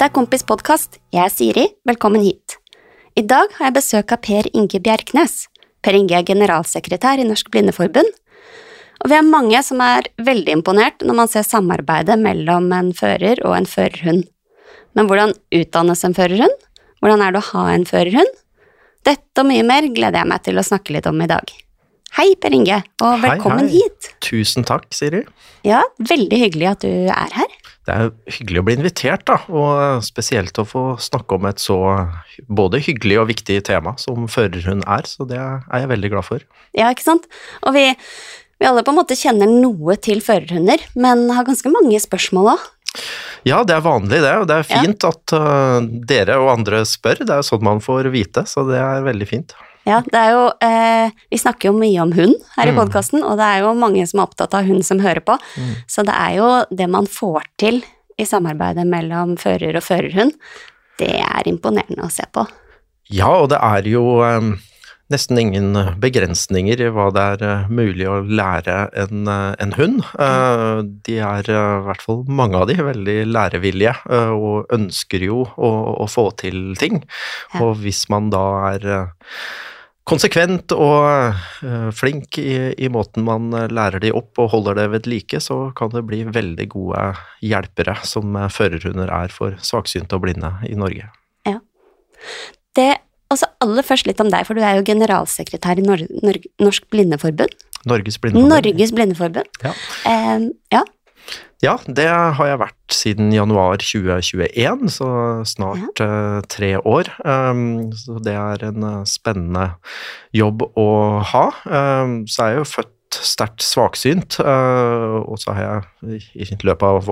Dette er Kompis podkast. Jeg er Siri. Velkommen hit. I dag har jeg besøk av Per Inge Bjerknes. Per Inge er generalsekretær i Norsk Blindeforbund. Og vi er mange som er veldig imponert når man ser samarbeidet mellom en fører og en førerhund. Men hvordan utdannes en førerhund? Hvordan er det å ha en førerhund? Dette og mye mer gleder jeg meg til å snakke litt om i dag. Hei, Per Inge, og velkommen hei, hei. hit. Tusen takk, Siri. Ja, veldig hyggelig at du er her. Det er hyggelig å bli invitert, da, og spesielt å få snakke om et så både hyggelig og viktig tema som førerhund er, så det er jeg veldig glad for. Ja, ikke sant? Og vi, vi alle på en måte kjenner noe til førerhunder, men har ganske mange spørsmål òg. Ja, det er vanlig det, og det er fint at uh, dere og andre spør, det er sånn man får vite, så det er veldig fint. Ja, det er jo eh, Vi snakker jo mye om hund her i Mm. podkasten, og det er jo mange som er opptatt av hund som hører på. Mm. Så det er jo det man får til i samarbeidet mellom fører og førerhund, det er imponerende å se på. Ja, og det er jo eh, nesten ingen begrensninger i hva det er uh, mulig å lære en, uh, en hund. Eh, de er, uh, i hvert fall mange av de, veldig lærevillige eh, og ønsker jo å, å få til ting. Ja. Og hvis man da er konsekvent og uh, flink i, i måten man uh, lærer de opp og holder det ved like, så kan det bli veldig gode hjelpere som uh, førerhunder er for svaksynte og blinde i Norge. Det, altså aller først litt om deg, for du er jo generalsekretær i Nor Nor Norsk Blindeforbund. Norges Blindeforbund. Norges Blindeforbund. Ja. Eh, ja. Ja, det har jeg vært siden januar 2021, så snart uh, tre år. Um, så det er en uh, spennende jobb å ha. Um, så er jeg jo født sterkt svaksynt, uh, og så har jeg i løpet av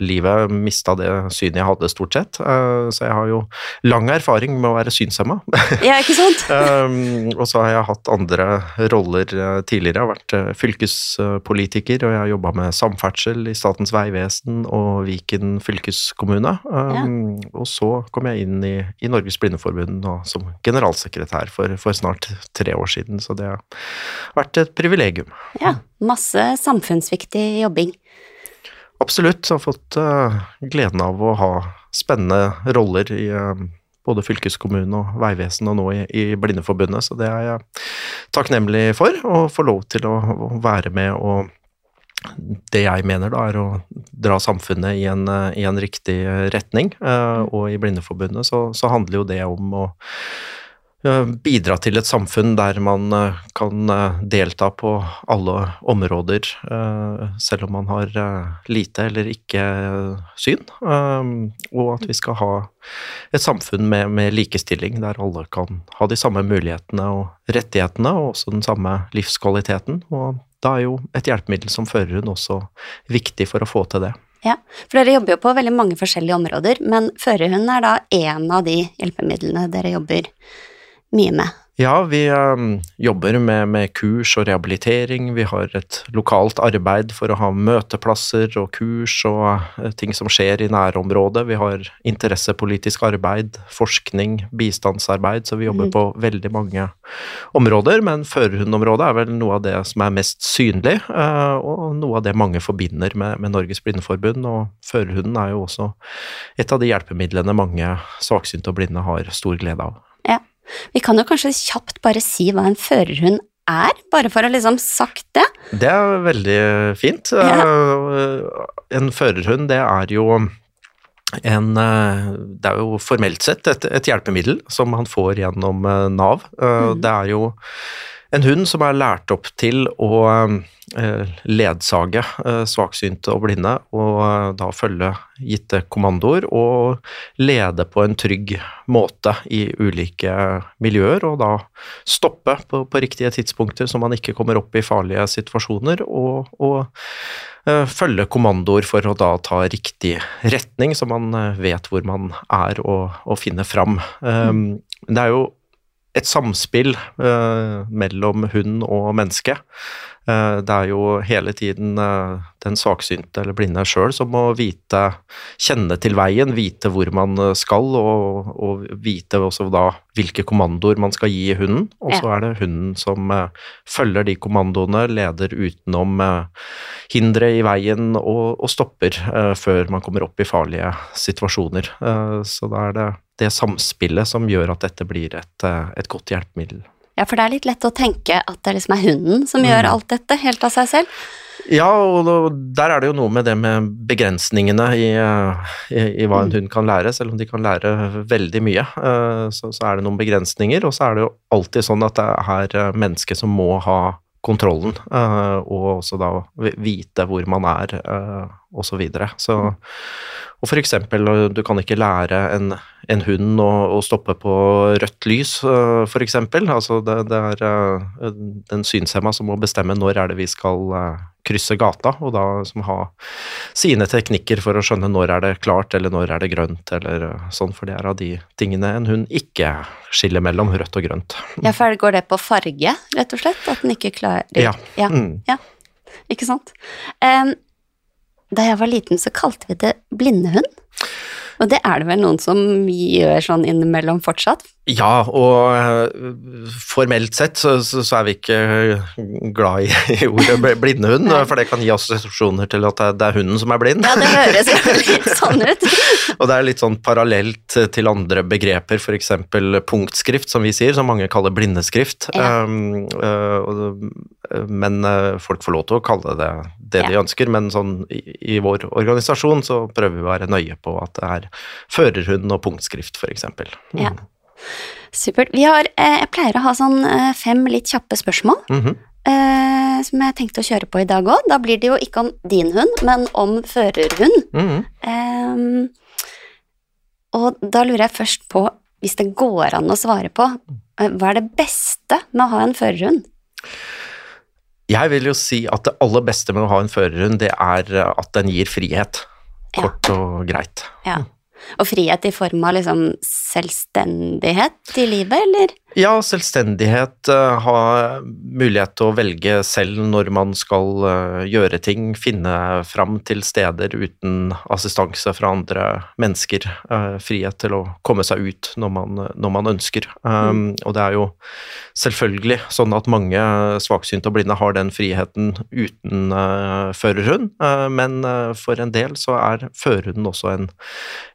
voksenlivet mista det synet jeg hadde, stort sett. Eh, så jeg har jo lang erfaring med å være synshemma. ja, ikke sant? Um, og så har jeg hatt andre roller eh, tidligere. Jeg har vært eh, fylkespolitiker, og jeg har jobba med samferdsel i Statens vegvesen og Viken fylkeskommune. Ja. Og så kom jeg inn i, i Norges Blindeforbund nå som generalsekretær for, for snart tre år siden, så det har vært et privilegium. Ja, masse samfunnsviktig jobbing. Absolutt. Jeg har fått uh, gleden av å ha spennende roller i uh, både fylkeskommune og veivesen og nå i, i Blindeforbundet, så det er jeg takknemlig for, å få lov til å, å være med og det jeg mener da er å dra samfunnet i en, eh, i en riktig retning, Uh, og i Blindeforbundet så, så handler jo det om å bidra til et samfunn der man eh, kan eh, delta på alle områder, eh, selv om man har eh, lite eller ikke syn. Og at vi skal ha et samfunn med, med likestilling, der alle kan ha de samme mulighetene og rettighetene, og også den samme livskvaliteten. Og da er jo et hjelpemiddel som førerhund også viktig for å få til det. Ja, for dere jobber jo på veldig mange forskjellige områder, men førerhund er da en av de hjelpemidlene dere jobber mye med. Ja, vi um, jobber med, med kurs og rehabilitering. Vi har et lokalt arbeid for å ha møteplasser og kurs og uh, ting som skjer i nærområdet. Vi har interessepolitisk arbeid, forskning, bistandsarbeid, så vi jobber mm. på veldig mange områder. Men førerhundområdet er vel noe av det som er mest synlig, uh, og noe av det mange forbinder med, med Norges Blindeforbund. Og førerhunden er jo også et av de hjelpemidlene mange svaksynte og blinde har stor glede av. Vi kan jo kanskje kjapt bare si hva en førerhund er, bare for å liksom sagt det. Det er veldig fint. Ja. Eh, En førerhund, det er jo en eh, Det er jo formelt sett et, et hjelpemiddel som man får gjennom eh, Nav. Mhm. Det er jo en hund som er lært opp til å eh, ledsage eh, svaksynte og blinde, og eh, da følge gitte kommandoer og lede på en trygg måte i ulike miljøer, og da stoppe på, på riktige tidspunkter så man ikke kommer opp i farlige situasjoner, og, og følge kommandoer for å da ta riktig retning, så man vet hvor man er og, og finner fram. Um, Det er jo et samspill uh, mellom hund og menneske. Uh, det er jo hele tiden uh, den svaksynte eller blinde sjøl som må vite, kjenne til veien, vite hvor man skal, og, og vite også da hvilke kommandoer man skal gi hunden. Og så er det hunden som følger de kommandoene, leder utenom hindre i veien og, og stopper før man kommer opp i farlige situasjoner. så da er det det samspillet som gjør at dette blir et, eh, et, godt hjelpemiddel. Ja, for det er litt lett å tenke at det liksom er hunden som mm. gjør alt dette helt av seg selv. Ja, og der er det jo noe med det med begrensningene i, eh, i, i hva en mm. hund kan lære. Selv om de kan lære veldig mye, eh, så, så, er det noen begrensninger. Og så er det jo alltid sånn at det er mennesket som må ha kontrollen, og også da vite hvor man er, og så videre. Så mm. Og for eksempel, du kan ikke lære en, en hund å, å, stoppe på rødt lys, f.eks. for eksempel. Altså det, det er uh, den synshemma som må bestemme når er det vi skal krysse gata, og da som ha sine teknikker for å skjønne når er det klart, eller når er det grønt, eller sånn, for det er av de tingene en hund ikke skiller mellom rødt og grønt. Ja, for går det på farge, rett og slett? At den ikke klarer Ja. ja. Mm. ja. Ikke sant. Um, da jeg var liten, så kalte vi det blindehund. Og det er det vel noen som gjør sånn innimellom fortsatt? Ja, og eh, formelt sett så, så, er vi ikke glad i, i ordet blindehund, for det kan gi assosiasjoner til at det er hunden som er blind. Ja, det høres jo litt sånn ut. og det er litt sånn parallelt til andre begreper, f.eks. punktskrift, som vi sier, som mange kaller blindeskrift. Ja. Um, uh, men folk får lov til å kalle det det ja. de ønsker, men sånn i, i, vår organisasjon så prøver vi å være nøye på at det er førerhund og punktskrift, f.eks. Mm. Ja. Supert. Vi har, eh, jeg pleier å ha sånn eh, fem litt kjappe spørsmål. Mm -hmm. eh, som jeg tenkte å kjøre på i dag òg. Da blir det jo ikke om din hund, men om førerhund. Mm -hmm. eh, og da lurer jeg først på, hvis det går an å svare på, eh, hva er det beste med å ha en førerhund? Jeg vil jo si at det aller beste med å ha en førerhund, det er at den gir frihet. Kort og greit. Ja. Og frihet i form av liksom selvstendighet i livet, eller? Ja, selvstendighet, uh, ha mulighet til å velge selv når man skal uh, gjøre ting, finne fram til steder uten assistanse fra andre mennesker. Uh, frihet til å komme seg ut når man, når man ønsker. Mm. Og det er jo selvfølgelig sånn at mange svaksynte og blinde har den friheten uten førerhund, men for en del så er førerhunden også en,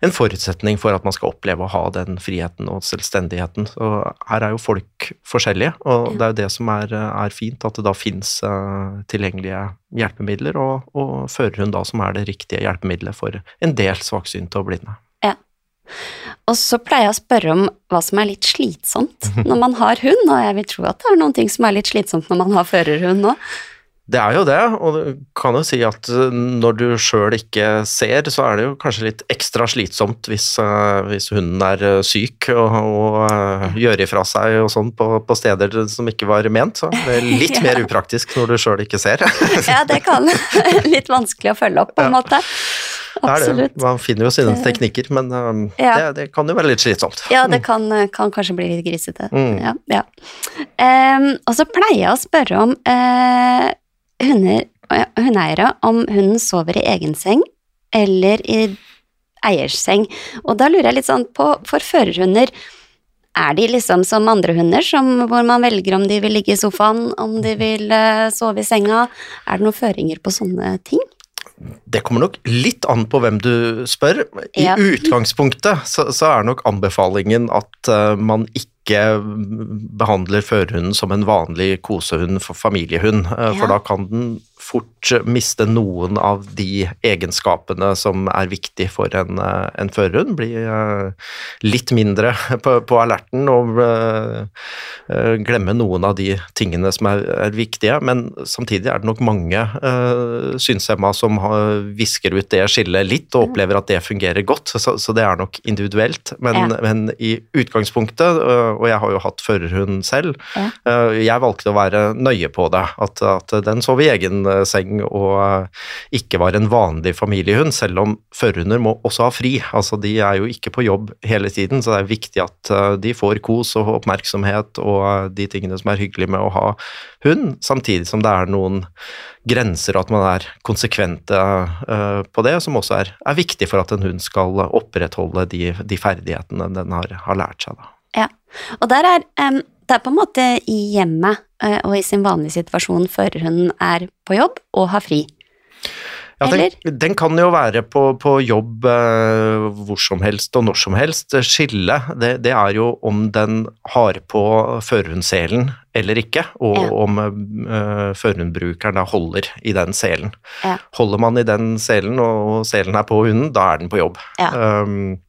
en forutsetning for at man skal oppleve å ha den friheten og selvstendigheten. Så her er jo folk forskjellige, og det er jo det som er, er fint, at det da fins uh, tilgjengelige hjelpemidler, og, og førerhund da som er det riktige hjelpemiddelet for en del svaksynte og blinde. Ja. Og så pleier jeg å spørre om hva som er litt slitsomt når man har hund, og jeg vil tro at det er noen ting som er litt slitsomt når man har førerhund òg. Det er jo det, og du kan jo si at eh, når du sjøl ikke ser, så er det jo kanskje litt ekstra slitsomt hvis, uh, hvis hunden er uh, syk og, og uh, gjør ifra seg og sånn på, på, steder som ikke var ment. Så det er litt mer upraktisk når du sjøl ikke ser. ja, det kan litt vanskelig å følge opp, på en ja. måte. Absolutt. Man finner jo sine teknikker, men ja. det, det, kan jo være litt slitsomt. Ja, det kan, kan kanskje bli litt grisete. Mm. Ja, ja. Um, og så pleier jeg å spørre om hundeeiere om hunden sover i egen seng eller i eiers seng. Og da lurer jeg litt sånn på, for førerhunder, er de liksom som andre hunder, som, hvor man velger om de vil ligge i sofaen, om de vil uh, sove i senga? Er det noen føringer på sånne ting? Det kommer nok litt an på hvem du spør. I ja. utgangspunktet så, så, er nok anbefalingen at uh, man ikke behandler førerhunden som en vanlig kosehund for familiehund, uh, ja. for da kan den fort miste noen av de egenskapene som er viktig for en, uh, en førerhund. Bli litt mindre på, på alerten og glemme noen av de tingene som er, er, viktige. Men samtidig er det nok mange uh, synshemma som har, visker ut det skillet litt og opplever at det fungerer godt, så, så det er nok individuelt. Men, ja. men i utgangspunktet, uh, og jeg har jo hatt førerhund selv. Ja. Eh, Jeg valgte å være nøye på det, at, at den sov i egen eh, seng og eh, ikke var en vanlig familiehund, selv om førerhunder må også ha fri. Altså, de er jo ikke på jobb hele tiden, så det er viktig at eh, de får kos og oppmerksomhet og eh, de tingene som er hyggelig med å ha hund, samtidig som det er noen grenser, og at man er konsekvente eh, på det, som også er, er viktig for at en hund skal opprettholde de, de ferdighetene den har, har lært seg. Da. Ja. Og der er um, det er på en måte i hjemmet eh, og i sin vanlige situasjon førerhunden er på jobb og har fri. Ja, den, den kan jo være på, på jobb eh, hvor som helst og når som helst. Skillet, det, det er jo om den har på førerhundselen eller ikke, og Ja. om eh, førerhundbrukeren da holder i den selen. Ja. Holder man i den selen, og selen er på hunden, da er den på jobb. Ja. Um,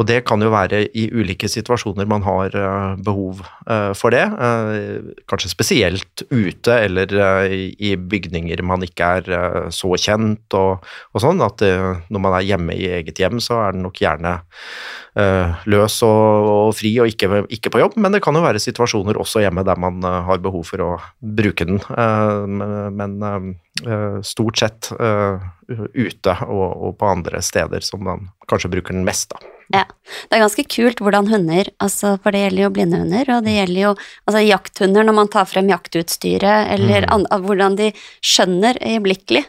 og det kan jo være i ulike situasjoner man har eh, behov eh, for det. eh, kanskje spesielt ute eller i, bygninger man ikke er så kjent og, og sånn. At når man er hjemme i eget hjem, så er den nok gjerne løs og, og fri og ikke, ikke på jobb. Men det kan jo være situasjoner også hjemme der man har behov for å bruke den. men stort sett ute og, og på andre steder som man kanskje bruker den mest, da. Det er ganske kult hvordan hunder, altså, for det gjelder jo blindehunder, og det gjelder jo altså, jakthunder når man tar frem jaktutstyret, eller Mm. an, hvordan de skjønner øyeblikkelig,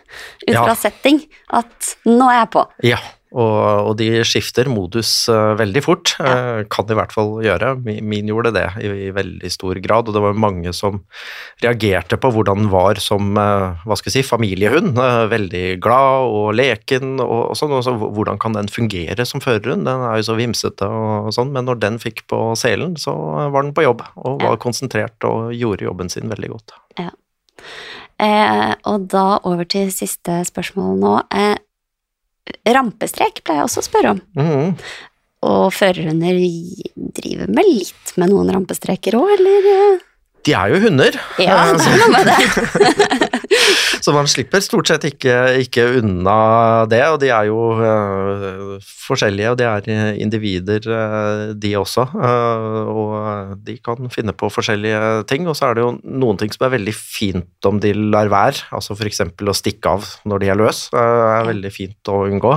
ut Ja. fra setting, at nå er jeg på. Ja, og, og de skifter modus eh, veldig fort. Ja. eh, kan de i hvert fall gjøre. Min, gjorde det i, i veldig stor grad, og det var mange som reagerte på hvordan den var som eh, hva skal jeg si, familiehund. eh, veldig glad og leken og, og sånn. Og så hvordan kan den fungere som førerhund? Den er jo så vimsete og, sånn, men når den fikk på selen, så var den på jobb og var Ja. konsentrert og gjorde jobben sin veldig godt. Eh, og da over til siste spørsmål nå. Eh, rampestrek pleier jeg også å spørre om. Mm. Og førerhunder driver med litt med noen rampestreker òg, eller? De er jo hunder. Ja, eh, det er noe med det. Så man slipper stort sett ikke, ikke unna det, og de er jo uh, forskjellige, og de er eh, individer, uh, de også. Uh, og de kan finne på forskjellige ting, og så er det jo noen ting som er veldig fint om de lar være, altså f.eks. å stikke av når de er løs, er veldig fint å unngå.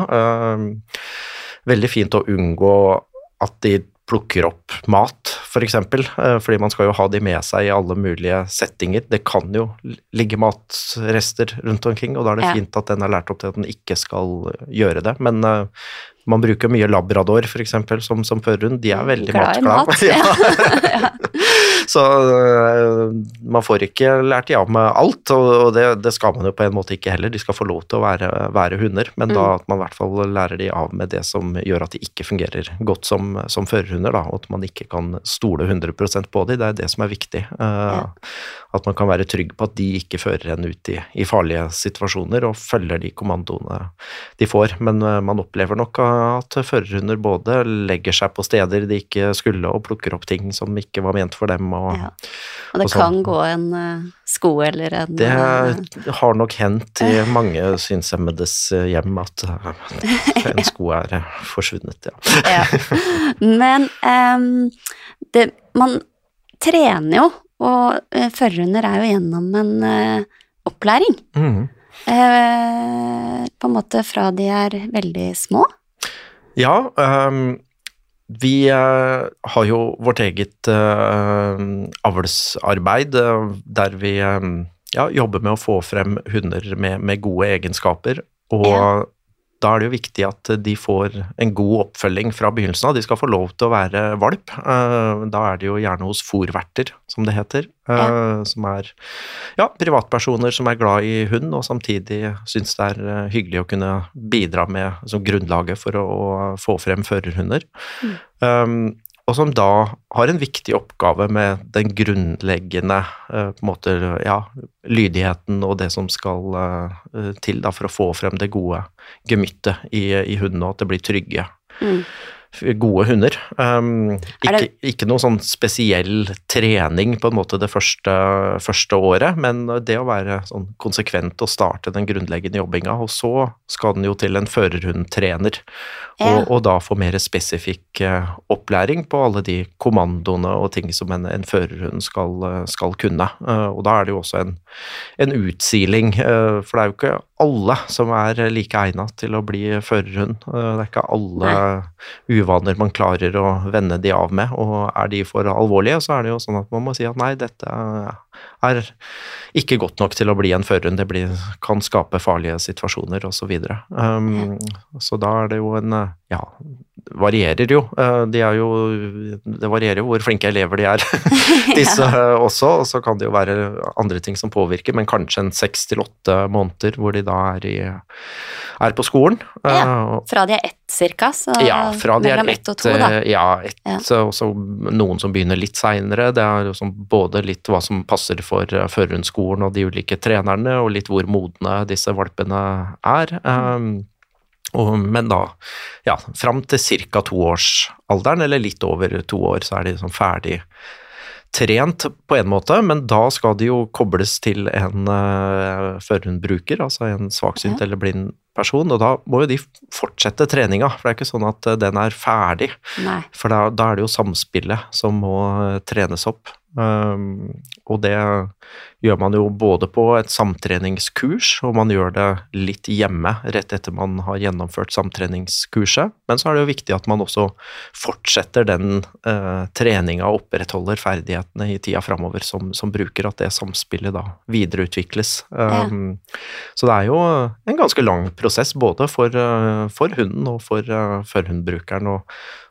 Veldig fint å unngå at de plukker opp mat, f.eks., for eksempel. fordi man skal jo ha de med seg i alle mulige settinger. Det kan jo ligge matrester rundt omkring, og da er det Ja. fint at den er lært opp til at den ikke skal gjøre det. Men uh, man bruker mye labrador, f.eks., som, som førerhund. De er veldig Glad i matglad. mat. Ja. Så øh, man får ikke lært ja med alt, og, det, det skal man jo på en måte ikke heller. De skal få lov til å være, være hunder, men da Mm. at man i hvert fall lærer de av med det som gjør at de ikke fungerer godt som, som førerhunder, da, og at man ikke kan stole 100% på dem. Det er det som er viktig. Ja. At man kan være trygg på at de ikke fører en ut i, i farlige situasjoner og følger de kommandoene de får. Men øh, man opplever nok at førerhunder både legger seg på steder de ikke skulle, og plukker opp ting som ikke var ment for dem. Og Ja. Og det Og sånn. kan gå en eh, sko eller en det eh, har nok hendt i mange synshemmedes eh, hjem at en sko er forsvunnet, ja. ja. Men um, det, man trener jo, og førerhunder er jo gjennom en uh, opplæring. Mm. Uh, på en måte fra de er veldig små. Ja, ehm, vi eh, har jo vårt eget eh, avlsarbeid eh, der vi eh, ja, jobber med å få frem hunder med, med gode egenskaper. Og. Da er det jo viktig at de får en god oppfølging fra begynnelsen av. De skal få lov til å være valp. Eh, Da er det jo gjerne hos fòrverter, som det heter. Ja. Som er ja, privatpersoner som er glad i hund, og samtidig syns det er eh, hyggelig å kunne bidra med som grunnlaget for å, å få frem førerhunder. Mm. Um, og som da har en viktig oppgave med den grunnleggende eh, måte, ja, lydigheten og det som skal eh, til da, for å få frem det gode gemyttet i, i hunden, og at det blir trygge. Mm. Gode hunder. Um, ikke, det- ikke noe sånn spesiell trening på en måte det første, første året, men det å være sånn konsekvent og starte den grunnleggende jobbinga, og så skal den jo til en førerhundtrener, Ja. og, og da få mer spesifikk eh, opplæring på alle de kommandoene og ting som en, en førerhund skal, skal kunne. Eh, og da er det jo også en, en utsiling, eh, for det er jo ikke alle som er like egna til å bli førerhund. Det er ikke alle uvaner man klarer å vende de av med, og er de for alvorlige, så er det jo sånn at man må si at nei, dette er ikke godt nok til å bli en førerhund, det blir, kan skape farlige situasjoner osv. Så, um, så da er det jo en ja, varierer jo. Eh, De er jo det varierer jo hvor flinke elever de er, disse ja. også. Og så kan det jo være andre ting som påvirker, men kanskje en seks til åtte måneder hvor de da er, i, er på skolen. Ja. Eh, Fra de er ett cirka, så ja, fra de er mellom ett og to, da. eh, Ja, ett, Ja. også noen som begynner litt seinere. Det er sånn både litt hva som passer for uh, førerhundskolen og de ulike trenerne, og litt hvor modne disse valpene er. Um, og, men da, ja, fram til ca. toårsalderen, eller litt over to år, så er de liksom ferdig trent på en måte, men da skal de jo kobles til en uh, førerhundbruker, altså en svaksynt Ja. eller blind person, og da må jo de fortsette treninga, for det er ikke sånn at eh, den er ferdig. Nei. For da, da er det jo samspillet som må eh, trenes opp. Um, og det gjør man jo både på et samtreningskurs, og man gjør det litt hjemme rett etter man har gjennomført samtreningskurset. Men så er det jo viktig at man også fortsetter den eh, treninga og opprettholder ferdighetene i tida framover som, som bruker, at det samspillet da videreutvikles. Um, Så det er jo en ganske lang prosess både for, eh, for hunden og for uh, førerhundbrukeren å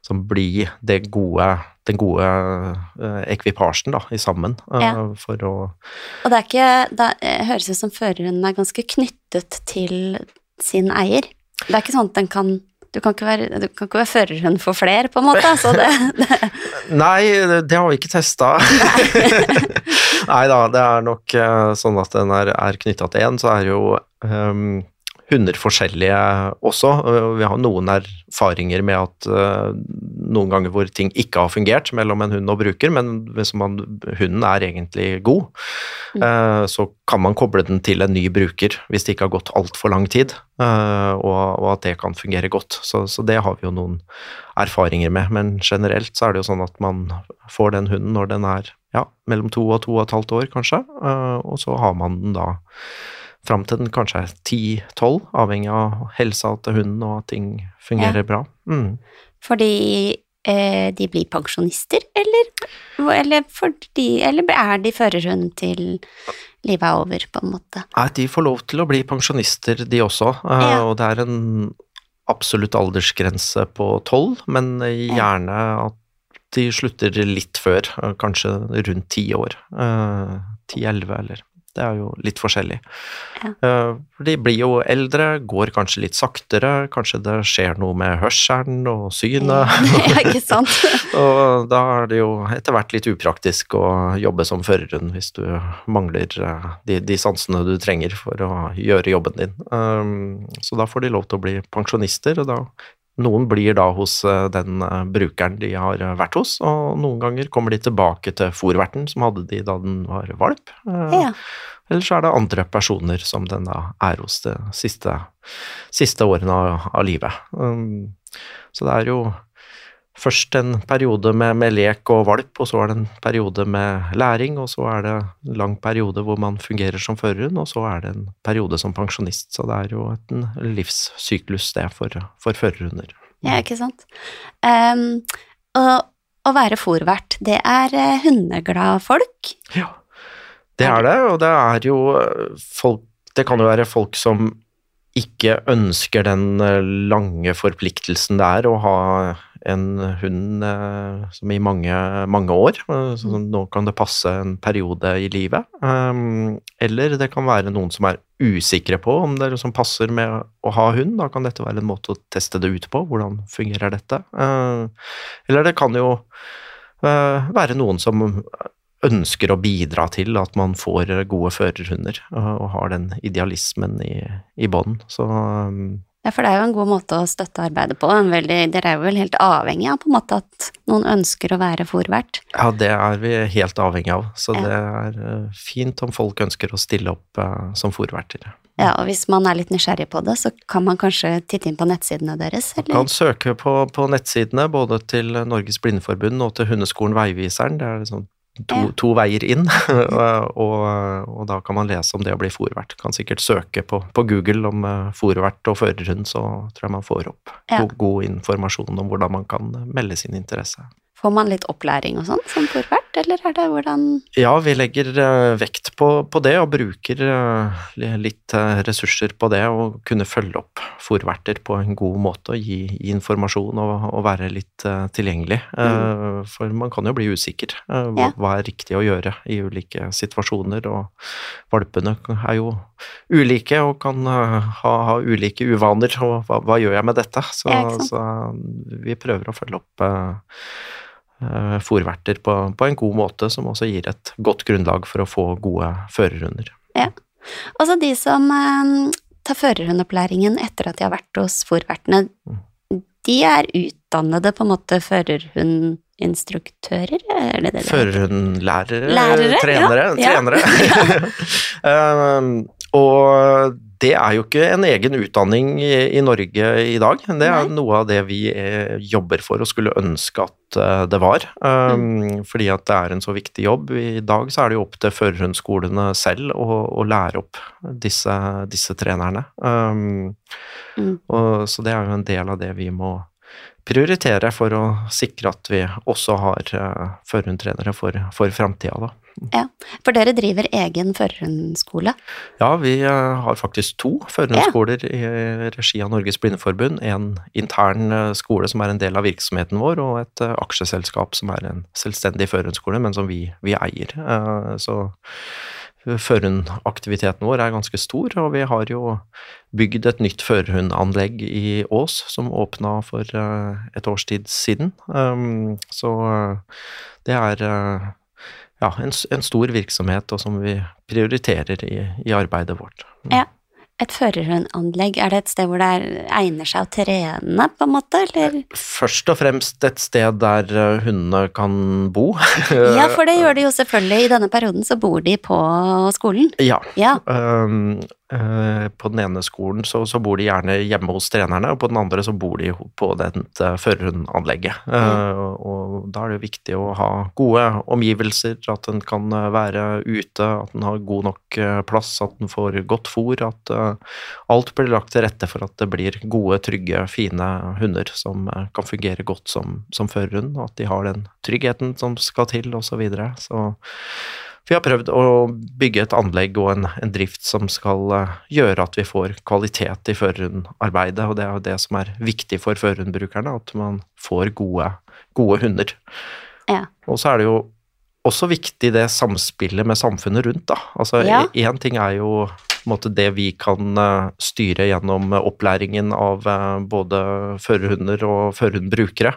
som bli det gode, den gode eh, ekvipasjen da, i sammen eh, Ja. for å Og det er ikke Da eh, høres det ut som føreren er ganske knyttet til sin eier. Det er ikke sånn at den kan du kan ikke være, du kan ikke være førerhund for flere, på en måte. Så det, det, Nei, det, det har vi ikke testa. Nei da, det er nok sånn at den er, er knytta til én, så er jo ehm, hunder forskjellige også. Eh, Vi har noen erfaringer med at eh, noen ganger hvor ting ikke har fungert mellom en hund og bruker, men hvis man, hunden er egentlig god, eh, så kan man koble den til en ny bruker hvis det ikke har gått altfor lang tid, og, at det kan fungere godt. Så, så det har vi jo noen erfaringer med, men generelt så er det jo sånn at man får den hunden når den er ja, mellom to og to og et halvt år, kanskje, og så har man den da fram til den kanskje er ti-tolv, avhengig av helsa til hunden og at ting fungerer bra. Mm. fordi eh, de blir pensjonister, eller, eller, fordi, eller er de førerhund til livet er over, på en måte? Nei, de får lov til å bli pensjonister, de også, eh, Ja. og det er en absolutt aldersgrense på tolv, men gjerne at de slutter litt før, eh, kanskje rundt ti år. Ti-elleve, eller Det er jo litt forskjellig. Ja. Eh, De blir jo eldre, går kanskje litt saktere, kanskje det skjer noe med hørselen og synet. ja, ikke sant? Og da er det jo etter hvert litt upraktisk å jobbe som føreren hvis du mangler eh, de, de sansene du trenger for å gjøre jobben din. Um, så da får de lov til å bli pensjonister, og da noen blir da hos eh, den eh, brukeren de har eh, vært hos, og noen ganger kommer de tilbake til fòrverten som hadde de da den var valp. Ja. Eller så er det andre personer som den da er hos de siste, siste årene av, av livet. Um, så det er jo først en periode med, med lek og valp, og så er det en periode med læring, og så er det en lang periode hvor man fungerer som førerhund, og så er det en periode som pensjonist. Så det er jo en livssyklus det for, for førerhunder. Ja, ikke sant. Um, og å være fòrvert, det er eh, hundeglade folk. Ja, det er det, og det er jo eh, folk Det kan jo være folk som ikke ønsker den eh, lange forpliktelsen det er å ha en hund eh, som i mange, mange år. eh, Så nå kan det passe en periode i livet. Um, eller det kan være noen som er usikre på om det liksom passer med å ha hund. Da kan dette være en måte å teste det ut på. Hvordan fungerer dette? Uh, eller det kan jo uh, være noen som ønsker å bidra til at man får gode førerhunder, og, og har den idealismen i, i bånn. Så um, Ja, for det er jo en god måte å støtte arbeidet på. En veldig, dere er jo vel helt avhengig av på en måte at noen ønsker å være fòrvert? Ja, det er vi helt avhengig av. Så Ja. det er eh, fint om folk ønsker å stille opp eh, som fòrverter. Ja, og hvis man er litt nysgjerrig på det, så kan man kanskje titte inn på nettsidene deres, Man kan søke på, på nettsidene både til Norges Blindeforbund og til Hundeskolen Veiviseren. Det er liksom to, to veier inn, og, og da kan man lese om det å bli fòrvert. Kan sikkert søke på, på Google om uh, fòrvert og førerhund, så tror jeg man får opp Ja. god, god informasjon om hvordan man kan melde sin interesse. Får man litt opplæring og sånn som fòrvert, eller er det hvordan Ja, vi legger eh, vekt på, på det og bruker eh, litt eh, ressurser på det og kunne følge opp fòrverter på en god måte og gi, gi informasjon og, og være litt tilgjengelig. Mm. for man kan jo bli usikker. hva, Ja. hva er riktig å gjøre i ulike situasjoner, og valpene er jo ulike og kan ha, ha ulike uvaner, og hva, hva gjør jeg med dette? Så, Ja, så vi prøver å følge opp fòrverter på, på en god måte, som også gir et godt grunnlag for å få gode førerhunder. Ja. så de som eh, tar førerhundopplæringen etter at de har vært hos fòrvertene, de er utdannede på en måte førerhundinstruktører, er? Førerhundlærere, Lærere, trenere, ja, ja. trenere. Um, og det er jo ikke en egen utdanning i, Norge i dag. Det er Nei. noe av det vi eh, jobber for og skulle ønske at eh, det var. Um, Fordi at det er en så viktig jobb. I dag så er det jo opp til førerhundskolene selv å, å lære opp disse, disse trenerne. Um, Mm. og, så det er jo en del av det vi må prioritere for å sikre at vi også har uh, førerhundtrenere for, for framtida, da. For dere driver egen førerhundskole. Ja, vi eh, har faktisk to førerhundskoler i regi av Norges Blindeforbund. En intern eh, skole som er en del av virksomheten vår, og et eh, aksjeselskap som er en selvstendig førerhundskole, men som vi, vi eier. Eh, Så førerhundaktiviteten vår er ganske stor, og vi har jo bygd et nytt førhundanlegg i Ås som åpna for eh, et års tid siden. Um, Så eh, det er eh, ja, en, stor virksomhet, og som vi prioriterer i, i arbeidet vårt. Ja. Et førerhundanlegg, er det et sted hvor det er, egner seg å trene, på en måte, eller? Først og fremst et sted der eh, hundene kan bo. Ja, for det gjør de jo selvfølgelig. I denne perioden så bor de på skolen. Ja. Ja, Um, på den ene skolen så, så bor de gjerne hjemme hos trenerne, og på den andre så bor de på dette førerhundanlegget. Eh, og da er det jo viktig å ha gode omgivelser, at den kan eh, være ute, at den har god nok eh, plass, at den får godt fôr, at eh, alt blir lagt til rette for at det blir gode, trygge, fine hunder som eh, kan fungere godt som, som førerhund, og at de har den tryggheten som skal til, osv. Så, videre. så vi har prøvd å bygge et anlegg og en, en drift som skal eh, gjøre at vi får kvalitet i førerhundarbeidet, og det er jo det som er viktig for førerhundbrukerne, at man får gode, gode hunder. Ja. Og så er det jo også viktig det samspillet med samfunnet rundt, da. Altså Ja. ting er jo måte det vi kan eh, styre gjennom eh, opplæringen av både førerhunder og førerhundbrukere,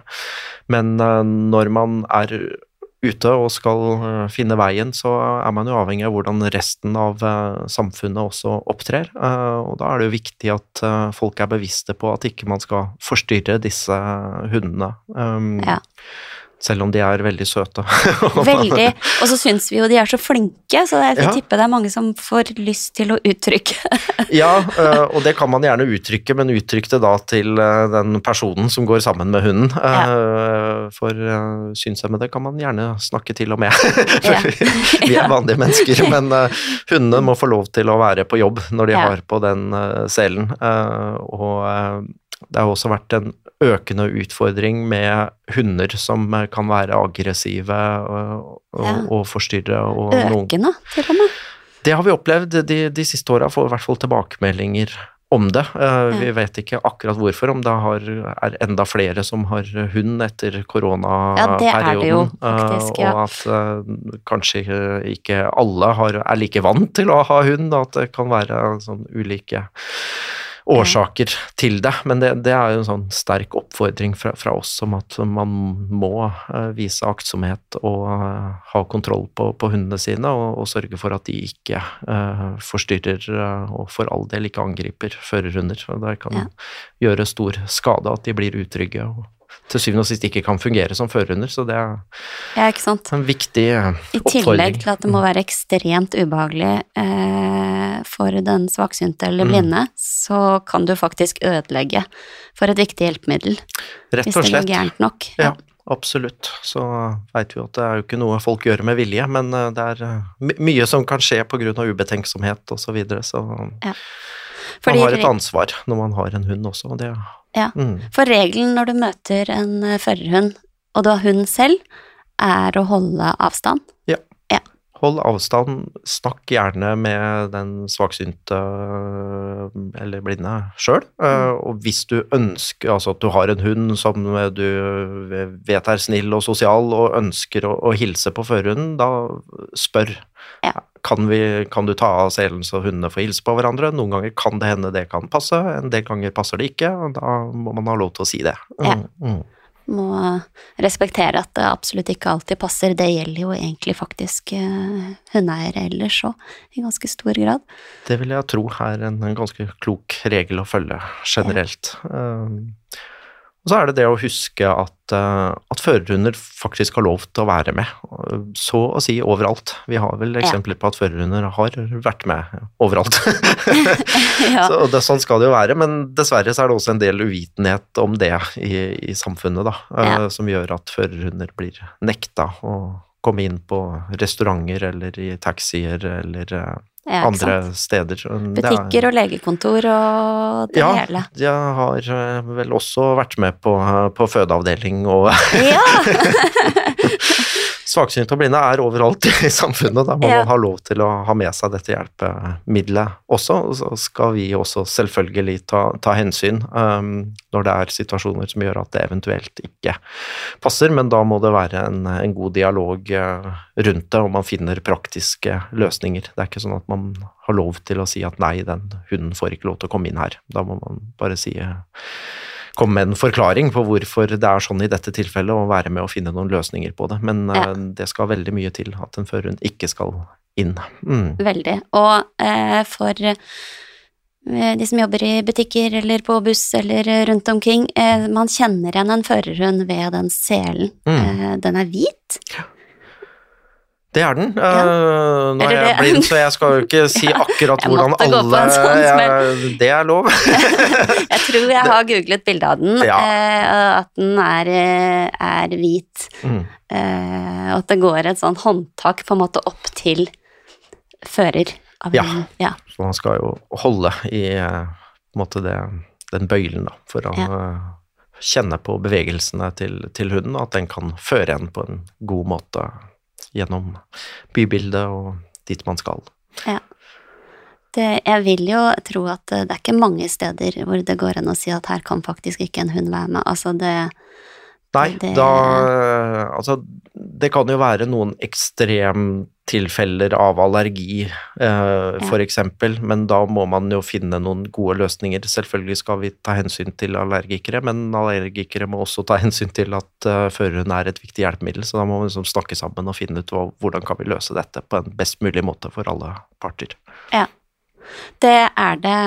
men når man er ute og skal eh, finne veien, så er man jo avhengig av hvordan resten av eh, samfunnet også opptrer. Eh, Og da er det jo viktig at folk er bevisste på at ikke man skal forstyrre disse hundene. Um, Ja. Selv om de er veldig søte. veldig. Og så syns vi jo de er så flinke, så jeg Ja. tipper det er mange som får lyst til å uttrykke Ja, eh, og det kan man gjerne uttrykke, men uttrykk det da til eh, den personen som går sammen med hunden. Ja. For eh, synshemmede kan man gjerne snakke til og med. Ja. Vi er vanlige mennesker, men eh, hundene må få lov til å være på jobb når de har på den eh, selen. Eh, Og eh, det har også vært en økende utfordring med hunder som kan være aggressive og, og, Ja. og forstyrre. Og noen økende, til og med. det har vi opplevd de, de siste åra, får i hvert fall tilbakemeldinger om det. Vi Ja. vet ikke akkurat hvorfor, om det har, er enda flere som har hund etter Ja, det er det jo, faktisk, ja. Og at kanskje ikke alle har, er like vant til å ha hund, at det kan være sånn ulike årsaker til det. Men det, det er jo en sånn sterk oppfordring fra, fra oss om at man må uh, vise aktsomhet og uh, ha kontroll på, på hundene sine, og, og, sørge for at de ikke uh, forstyrrer og for all del ikke angriper førerhunder. Det kan ja. gjøre stor skade at de blir utrygge. og til syvende og sist ikke kan fungere som førerhunder, så det er ja, en viktig oppfordring. I tillegg til at det må være ekstremt ubehagelig eh, for den svaksynte eller mm. blinde, mm. så kan du faktisk ødelegge for et viktig hjelpemiddel. Rett og slett. Hvis det går gærent nok. Ja. ja. Absolutt. Så veit vi at det er jo ikke noe folk gjør med vilje, men eh, det er eh, mye som kan skje pga. ubetenksomhet osv. Så, videre, så ja. man har et ansvar når man har en hund også, og det ja, mm. for regelen når du møter en eh, førerhund, og du har hund selv, er å holde avstand. Ja. ja. Hold avstand, snakk gjerne med den svaksynte eller blinde sjøl. Eh, mm. Og hvis du ønsker, altså at du har en hund som du vet er snill og sosial, og ønsker å, å hilse på førerhunden, da spør. Ja. Kan, vi, kan, du ta av selen så hundene får hilse på hverandre? Noen ganger kan det hende det kan passe, en del ganger passer det ikke, og da må man ha lov til å si det. Mm. Ja. Mm må respektere at det absolutt ikke alltid passer. Det gjelder jo egentlig faktisk uh, hundeeiere ellers òg, i ganske stor grad. Det vil jeg tro er en, en ganske klok regel å følge generelt. Ja. Og så er det det å huske at, uh, at førerhunder faktisk har lov til å være med, så å si overalt. Vi har vel eksempler på at førerhunder har vært med overalt. ja. så det, Sånn skal det jo være, men dessverre så er det også en del uvitenhet om det i, i samfunnet, da, uh, ja. som gjør at førerhunder blir nekta å komme inn på restauranter eller i taxier eller uh, ja, andre steder. Butikker og legekontor og det ja, hele. Ja, jeg har eh, vel også vært med på, på fødeavdeling og Ja! Svaksynte og blinde er overalt i samfunnet. Da må ja. man ha lov til å ha med seg dette hjelpemiddelet også. Og så skal vi også selvfølgelig ta, ta hensyn um, når det er situasjoner som gjør at det eventuelt ikke passer, men da må det være en, en god dialog uh, rundt det, og man finner praktiske løsninger. Det er ikke sånn at man har lov til å si at nei, den hunden får ikke lov til å komme inn her. Da må man bare si uh, komme med en forklaring på hvorfor det er sånn i dette tilfellet, og være med å finne noen løsninger på det. Men ja. uh, det skal veldig mye til at en førerhund ikke skal inn. Mm. Veldig. Og eh, for eh, de som jobber i butikker eller på buss eller rundt omkring, eh, man kjenner igjen en førerhund ved den selen. Mm. Eh, den er hvit. Ja. Det er den. Ja. Uh, nå er jeg blind, så jeg skal jo ikke si akkurat hvordan alle sånn, jeg, Det er lov. jeg tror jeg har googlet bilde av den, ja. uh, at den er, eh, er hvit. Mm. Uh, at det går et sånt håndtak på en måte opp til fører. ja. ja. Så man skal jo holde i det, den bøylen, da, for å kjenne på bevegelsene til, til hunden, og at den kan føre en på en god måte gjennom bybildet og dit man skal. Ja. Det, jeg vil jo tro at det er ikke mange steder hvor det går an å si at her kan faktisk ikke en hund være med. Altså det Nei, det, da Altså, det kan jo være noen ekstremtilfeller av allergi, eh, eksempel, men da må man jo finne noen gode løsninger. Selvfølgelig skal vi ta hensyn til allergikere, men allergikere må også ta hensyn til at uh, føreren er et viktig hjelpemiddel, så da må vi liksom snakke sammen og finne ut hva, hvordan kan vi løse dette på en best mulig måte for alle parter. Ja. Det er det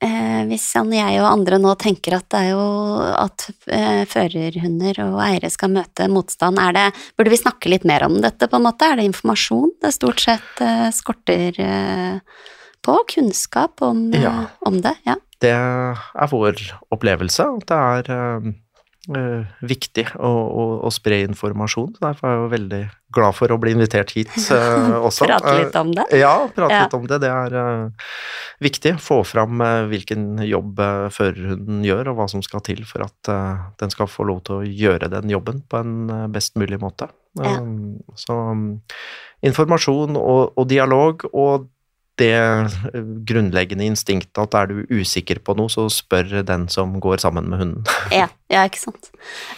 Eh, hvis jeg og andre nå tenker at det er jo at eh, førerhunder og eiere skal møte motstand, er det Burde vi snakke litt mer om dette, på en måte? Er det informasjon det stort sett eh, skorter eh, på? Kunnskap om, ja. om, det? Ja. Det er vår opplevelse. Det er eh, uh, viktig å, å, å, spre informasjon. Derfor er jeg jo veldig glad for å bli invitert hit uh, også. prate litt om det? ja, prate ja. litt om det. Det er uh, viktig. Få fram hvilken jobb førerhunden gjør, og hva som skal til for at den skal få lov til å gjøre den jobben på en best mulig måte. Ja. så um, informasjon og, og dialog, og det grunnleggende instinktet at er du usikker på noe, så spør den som går sammen med hunden. ja, ja, ikke sant.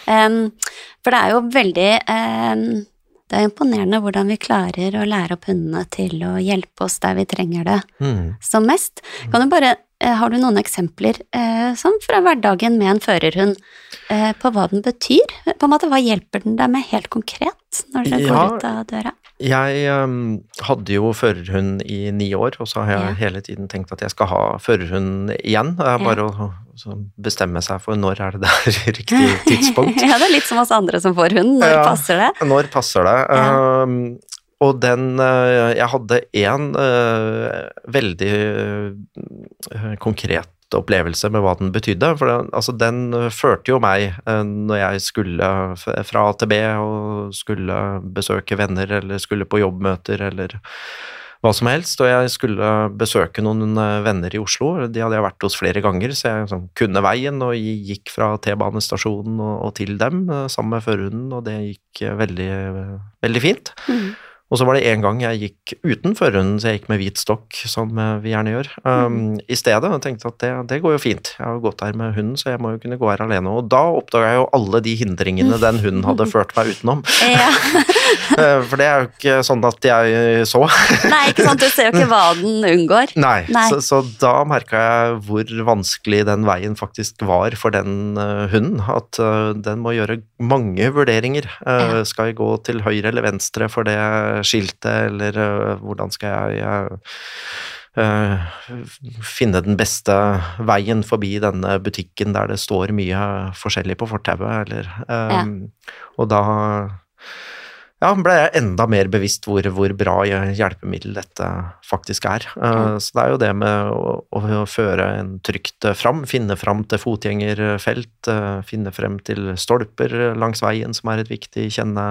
Um, for det er jo veldig um, Det er imponerende hvordan vi klarer å lære opp hundene til å hjelpe oss der vi trenger det mm. som mest. Kan du bare har du noen eksempler sånn fra hverdagen med en førerhund eh, på hva den betyr? På en måte, Hva hjelper den deg med helt konkret når dere Ja. går ut av døra? Jeg um, hadde jo førerhund i ni år, og så har jeg Ja. hele tiden tenkt at jeg skal ha førerhund igjen. Det er Ja. bare å så bestemme seg for når er det det er riktig tidspunkt. ja, det er litt som oss andre som får hund. Når Ja. passer det? Når passer det? Ja. Og den eh, Jeg hadde én veldig eh, konkret opplevelse med hva den betydde. For den, altså, den eh, førte jo meg eh, når jeg skulle fra A til B og skulle besøke venner eller skulle på jobbmøter eller hva som helst, og jeg skulle besøke noen eh, venner i Oslo. De hadde jeg vært hos flere ganger, så jeg liksom, kunne veien og gikk fra T-banestasjonen og, og til dem eh, sammen med førerhunden, og det gikk eh, veldig, veldig fint. Mm. Og så var det en gang jeg gikk uten førerhunden, så jeg gikk med hvit stokk, som eh, vi gjerne gjør, um, i stedet. Og tenkte at det, det går jo fint. Jeg har jo gått her med hunden, så jeg må jo kunne gå her alene. Og da oppdaga jeg jo alle de hindringene den hunden hadde ført meg utenom. Ja. Eh, For det er jo ikke sånn at jeg så. Nei, ikke sant, du ser jo ikke hva den unngår. Nei, Nei. Så, så da merka jeg hvor vanskelig den veien faktisk var for den eh, hunden. At eh, den må gjøre mange vurderinger. Skal jeg gå til høyre eller venstre for det skiltet, eller hvordan skal jeg eh, finne den beste veien forbi denne butikken der det står mye forskjellig på fortauet, eller eh, Og da ja, ble jeg enda mer bevisst hvor, hvor bra hjelpemiddel dette faktisk er. Ja. Så det er jo det med å, å føre en trygt eh, fram, finne fram til fotgjengerfelt, eh, finne frem til stolper langs veien, som er et viktig kjenne,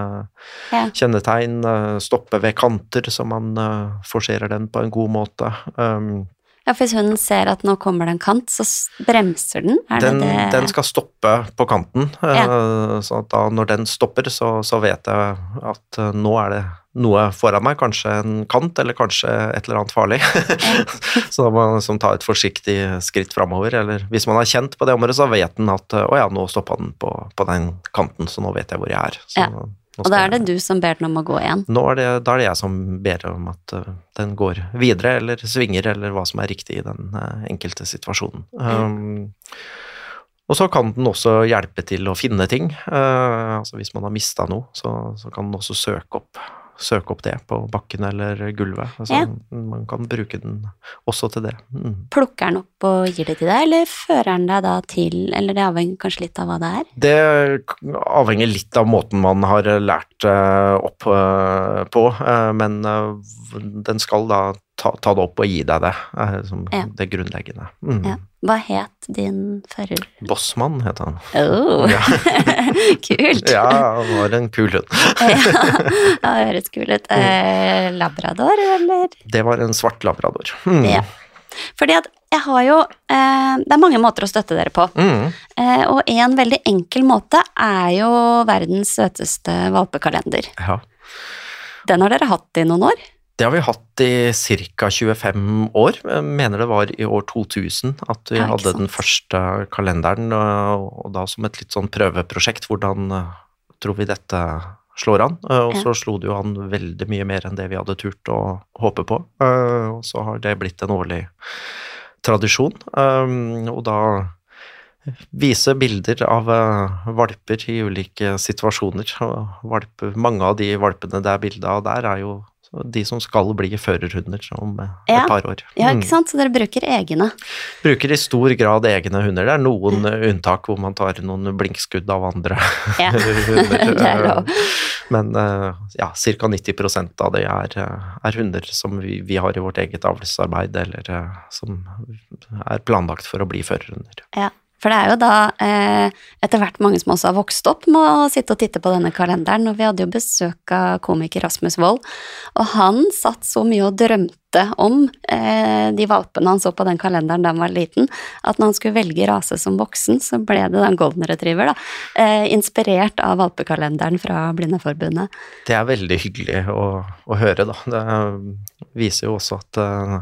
Ja. kjennetegn, stoppe ved kanter, så man forserer den på en god måte. Um, Ja, for hvis hunden ser at nå kommer det en kant, så bremser den? Er den, det det? den skal stoppe på kanten, ja. så da når den stopper, så, så vet jeg at eh, nå er det noe foran meg, kanskje en kant, eller kanskje et eller annet farlig. så da må man liksom ta et forsiktig skritt framover. Eller hvis man har kjent på det området, så vet den at eh, å ja, nå stoppa den på, på den kanten, så nå vet jeg hvor jeg er. Så Ja. Og da er det du som ber den om å gå igjen? nå er det, da er det jeg som ber om at eh, den går videre, eller svinger, eller hva som er riktig i den eh, enkelte situasjonen. Um, og så kan den også hjelpe til å finne ting. Uh, altså hvis man har mista noe, så, så kan den også søke opp, søke opp det på bakken eller gulvet. Altså, Ja. Man kan bruke den også til det. Mm. Plukker den opp og gir det til deg, eller fører den deg da til Eller det avhenger kanskje litt av hva det er? Det avhenger litt av måten man har lært eh, opp eh, på, eh, men den skal da ta, ta det opp og gi deg det, som Ja. det grunnleggende. Mm. Ja. Hva het din fører? Bossmann het han. Oh, Ja. kult! ja, han var en kul hund. ja, det høres kul ut. Eh, labrador, eller? Det var en svart labrador. Mm. Ja. Fordi at jeg har jo eh, Det er mange måter å støtte dere på. Mm. Eh, og en veldig enkel måte er jo verdens søteste valpekalender. Ja. Den har dere hatt i noen år. Det har vi hatt i ca. 25 år. Jeg mener det var i år 2000 at vi Ja, hadde den første kalenderen, og, da som et litt sånn prøveprosjekt. Hvordan eh, tror vi dette slår an? Og Og Ja. så slo det jo an veldig mye mer enn det vi hadde turt å håpe på. Eh, Og så har det blitt en årlig tradisjon, og da vise bilder av eh, valper i ulike situasjoner. Og mange av de valpene det er bilde av der, er jo de som skal bli førerhunder om eh, Ja. et par år. Ja, Mm. ikke sant? Så dere bruker egne. Bruker i stor grad egne hunder. Det er noen eh, unntak hvor man tar noen blinkskudd av andre Ja, hunder. er. Men eh, ja, ca. 90% av det er, er hunder som vi, vi har i vårt eget avlsarbeid, eller som er planlagt for å bli førerhunder. Ja, for det er jo da eh, etter hvert mange som også har vokst opp med å sitte og titte på denne kalenderen, og vi hadde jo besøk av komiker Rasmus Wold, og han satt så mye og drømte om eh, de valpene han så på den kalenderen da han var liten, at når han skulle velge rase som voksen, så ble det den golden retriever, da, eh, inspirert av valpekalenderen fra Blindeforbundet. Det er veldig hyggelig å, å høre, da. Det viser jo også at uh,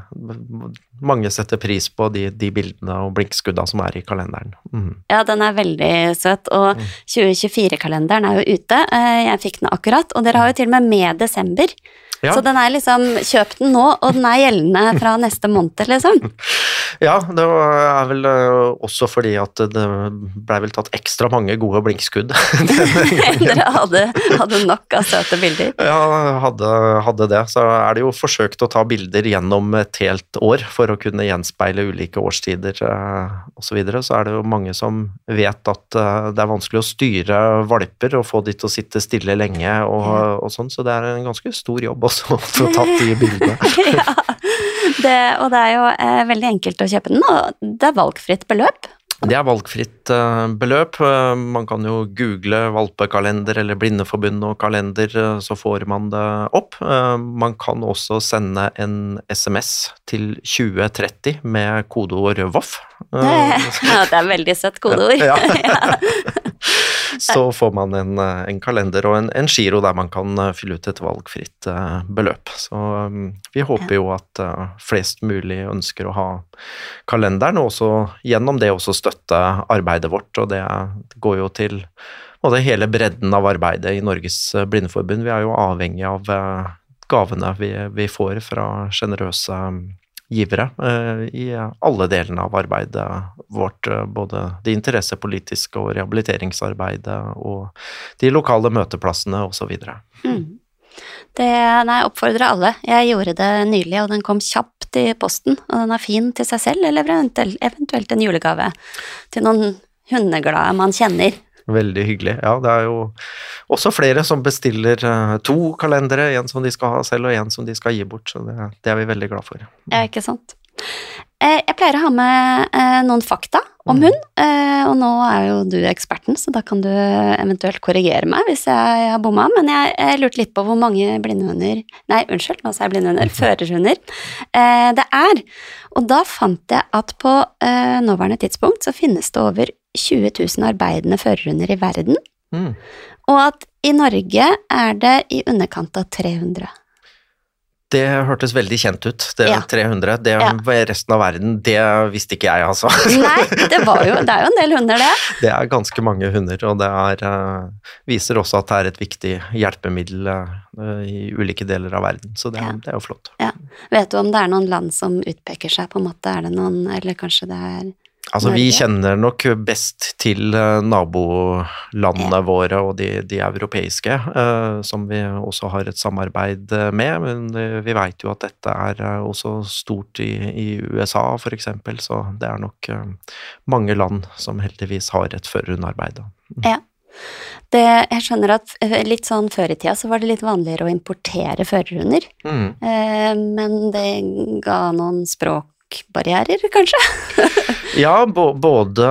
mange setter pris på de, de bildene og blinkskudda som er i kalenderen. Mm. Ja, den er veldig søt, og 2024-kalenderen er jo ute. Eh, Jeg fikk den akkurat, og dere har jo til og med med desember. Ja. Så den er liksom Kjøp den nå, og den er gjeldende fra neste måned, liksom. Ja, det er vel eh, også fordi at det blei vel tatt ekstra mange gode blinkskudd. Dere hadde, hadde, nok av søte bilder? Ja, hadde, hadde, det. Så er det jo forsøkt å ta bilder gjennom et helt år for å kunne gjenspeile ulike årstider uh, osv. Så, videre. så er det jo mange som vet at uh, det er vanskelig å styre valper og få de til å sitte stille lenge og, og sånn, så det er en ganske stor jobb også å få tatt de bildene. ja. Det, og det er jo eh, veldig enkelt å kjøpe den, og det er valgfritt beløp. Det er valgfritt uh, beløp. Uh, man kan jo google valpekalender eller Blindeforbund og kalender, uh, så får man det opp. man kan også sende en SMS til 2030 med kodeord VOFF. Det, ja, det er veldig søtt kodeord. ja. så får man en, eh, en kalender og en, en, giro der man kan eh, fylle ut et valgfritt uh, beløp. Så um, vi håper jo at flest mulig ønsker å ha kalenderen, og også gjennom det også støtte arbeidet vårt. Og det, det går jo til både hele bredden av arbeidet i Norges Blindeforbund. Vi er jo avhengig av gavene vi, vi får fra sjenerøse givere eh, i alle delene av arbeidet vårt. Eh, både det interessepolitiske og rehabiliteringsarbeidet og de lokale møteplassene osv. Mm. Det, nei, oppfordrer alle. Jeg gjorde det nylig, og den kom kjapt i posten. Og den er fin til seg selv, eller eventuelt en julegave til noen hundeglade man kjenner. Veldig hyggelig. Ja, det er jo også flere som bestiller uh, to kalendere, en som de skal ha selv og en som de skal gi bort, så det, det er vi veldig glad for. Ja, ikke sant. Eh, jeg pleier å ha med eh, noen fakta om mm. hund, eh, og nå er jo du eksperten, så da kan du eventuelt korrigere meg hvis jeg har bomma, men jeg, lurte litt på hvor mange blindehunder Nei, unnskyld, nå sa jeg blindehunder. Førerhunder. Eh, det er. Og da fant jeg at på eh, nåværende tidspunkt så finnes det over 20 000 arbeidende førerhunder i verden, mm. og at i Norge er det i underkant av 300. Det hørtes veldig kjent ut, det ja. 300. Det ja. resten av verden, det visste ikke jeg, altså. Nei, det, jo, det, er jo en del hunder, det. Det er ganske mange hunder, og det er, uh, viser også at det er et viktig hjelpemiddel uh, i ulike deler av verden. Så det, ja. det er jo flott. Vet du om det er noen land som utpeker seg, på en måte? Er det noen, eller kanskje det er Altså, vi kjenner nok best til uh, nabolandene ja. våre og de, de europeiske, uh, som vi også har et samarbeid eh, med. Men uh, vi veit jo at dette er også stort i, i USA, f.eks., så det er nok mange land som heldigvis har et førerhundarbeid. Mm. Ja. Det, jeg skjønner at litt sånn før i tida så var det litt vanligere å importere førerhunder, mm. men det ga noen språk språkbarrierer, kanskje? ja, både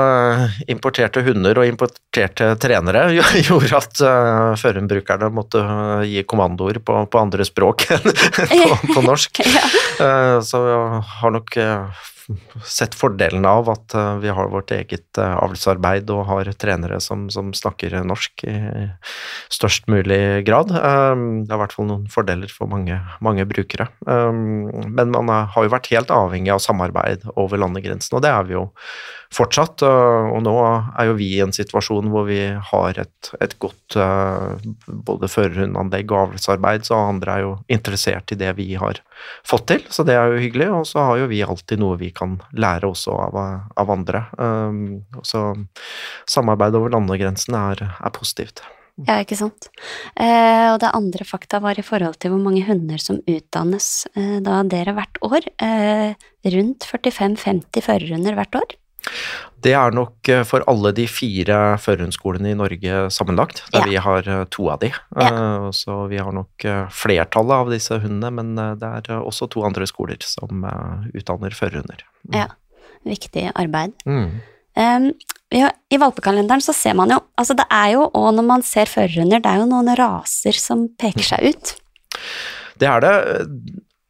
importerte hunder og importerte trenere gjorde at uh, førerbrukerne måtte uh, gi kommandoer på, på andre språk enn på, på, norsk. ja. uh, så har nok sett fordelen av at eh, vi har vårt eget eh, avlsarbeid og har trenere som, som, snakker norsk i størst mulig grad. Eh, det er i hvert fall noen fordeler for mange, mange brukere. Men man har jo vært helt avhengig av samarbeid over landegrensen, og det er vi jo fortsatt. Og nå er jo vi i en situasjon hvor vi har et, et godt både førerhundanlegg og avlsarbeid, så andre er jo interessert i det vi har fått til, så det er jo hyggelig. Og så har jo vi alltid noe vi kan lære også av, av andre. Um, så samarbeid over landegrensene er, er positivt. Ja, ikke sant. Eh, og det andre fakta var i forhold til hvor mange hunder som utdannes eh, da dere hvert år. Eh, rundt 45-50 førerhunder hvert år. Det er nok eh, for alle de fire førhundsskolene i Norge sammenlagt, der ja. vi har eh, to av de. Ja. Eh, så vi har nok flertallet av disse hundene, men det er også to andre skoler som utdanner førerhunder. Mm. Ja, viktig arbeid. Mm. Um, I valpekalenderen så ser man jo Altså det er jo, og når man ser førerhunder, det er jo noen raser som peker seg ut. Det er det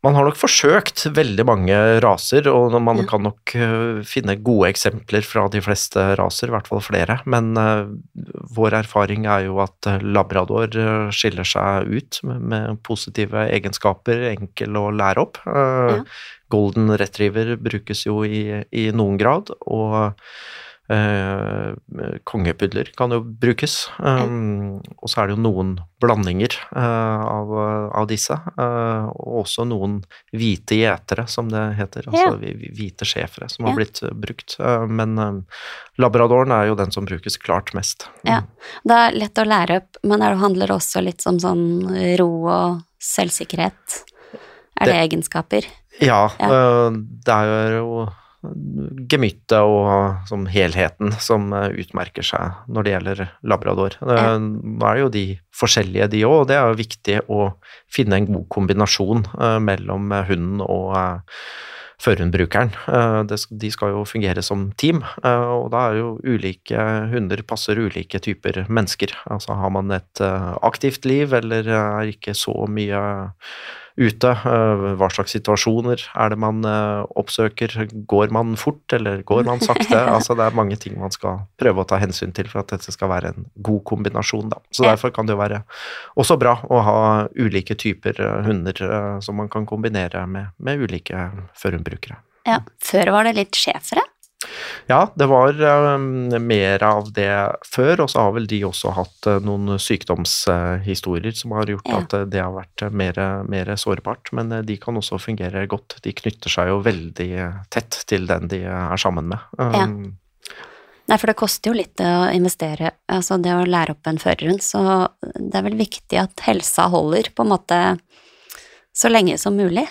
man har nok forsøkt veldig mange raser, og man kan nok uh, finne gode eksempler fra de fleste raser, i hvert fall flere. Men uh, vår erfaring er jo at uh, labrador skiller seg ut med, med, positive egenskaper, enkel å lære opp. Ja. Golden retriever brukes jo i, i noen grad, og Uh, kongepudler kan jo brukes. Um, og så er det jo noen blandinger eh, av, av, disse. Og også noen hvite gjetere, som det heter. Altså ja. hvite schæfere som ja. har blitt brukt. men labradoren er jo den som brukes klart mest. Ja, Det er lett å lære opp, men det handler også litt om sånn ro og selvsikkerhet. Er det, det egenskaper? Ja, ja. det er jo gemyttet og som helheten som eh, utmerker seg når det gjelder labrador. Ja. Nå er det jo de forskjellige, de òg, og det er jo viktig å finne en god kombinasjon uh, mellom hunden og uh, førhundbrukeren. De skal jo fungere som team, og da er jo ulike hunder passer ulike typer mennesker. Altså har man et aktivt liv eller er ikke så mye ute. Eh, hva slags situasjoner er det man eh, oppsøker? Går man fort, eller går man sakte? altså Det er mange ting man skal prøve å ta hensyn til for at dette skal være en god kombinasjon. Da. Så Derfor kan det jo være også bra å ha ulike typer eh, hunder som man kan kombinere med, med ulike førhundbrukere. Ja, Før var det litt schæfere? Ja, det var um, mer av det før, og så har vel de også hatt uh, noen sykdomshistorier som har gjort ja. at uh, det har vært mer, mer, sårbart. Men de kan også fungere godt. De knytter seg jo veldig tett til den de er sammen med. Um, ja. Nei, for det koster jo litt å investere, altså det å lære opp en førerhund, så det er vel viktig at helsa holder på en måte så lenge som mulig.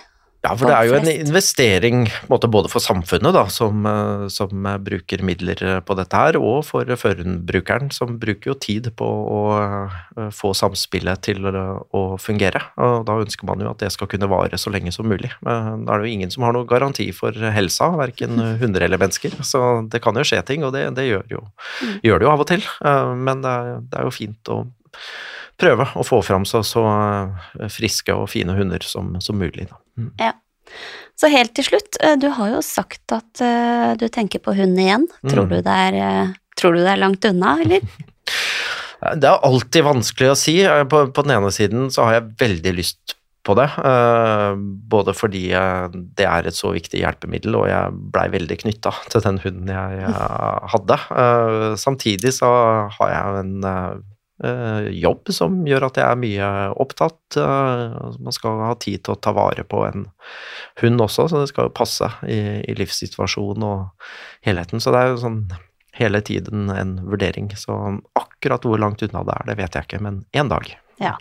Ja, for det er jo en investering måte, både for samfunnet, da, som, eh, som, bruker midler eh, på dette her, og for førerbrukeren, som bruker jo tid på å eh, få samspillet til å fungere. Og da ønsker man jo at det skal kunne vare så lenge som mulig. Men Da er det jo ingen som har noen garanti for helsa, verken hunder eller mennesker. Så det kan jo skje ting, og det, det gjør, jo, mm. gjør, det jo av og til. Men det er, det er jo fint å prøve å få fram så, så friske og fine hunder som, som mulig. Mm. Ja. Så helt til slutt, eh, du har jo sagt at uh, du tenker på hund igjen. Tror, mm. du er, uh, tror du det er langt unna, eller? Det er alltid vanskelig å si. På, på, den ene siden så har jeg veldig lyst på det. Uh, både fordi det er et så viktig hjelpemiddel, og jeg blei veldig knytta til den hunden jeg hadde. Samtidig så har jeg en Eh, jobb som gjør at jeg er mye opptatt. Eh, man skal ha tid til å ta vare på en hund også, så det skal jo passe i, i livssituasjonen og helheten. Så det er jo sånn hele tiden en vurdering. Så akkurat hvor langt unna det er, det vet jeg ikke, men én dag. Ja.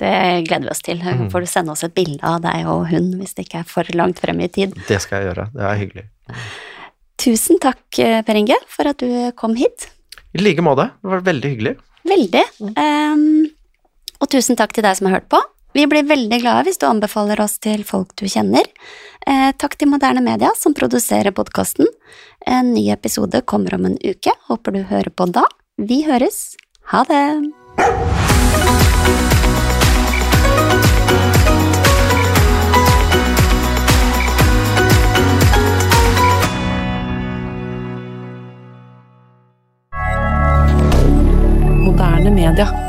Det gleder vi oss til. Mm. Får du sende oss et bilde av deg og hund hvis det ikke er for langt frem i tid. Det skal jeg gjøre. Det er hyggelig. Tusen takk, Per Inge, for at du kom hit. I like måte. Det var veldig hyggelig. Veldig. Um, og tusen takk til deg som har hørt på. Vi blir veldig glade hvis du anbefaler oss til folk du kjenner. Eh, takk til Moderne Media som produserer podkasten. En ny episode kommer om en uke. Håper du hører på da. Vi høres. Ha det! Moderne media.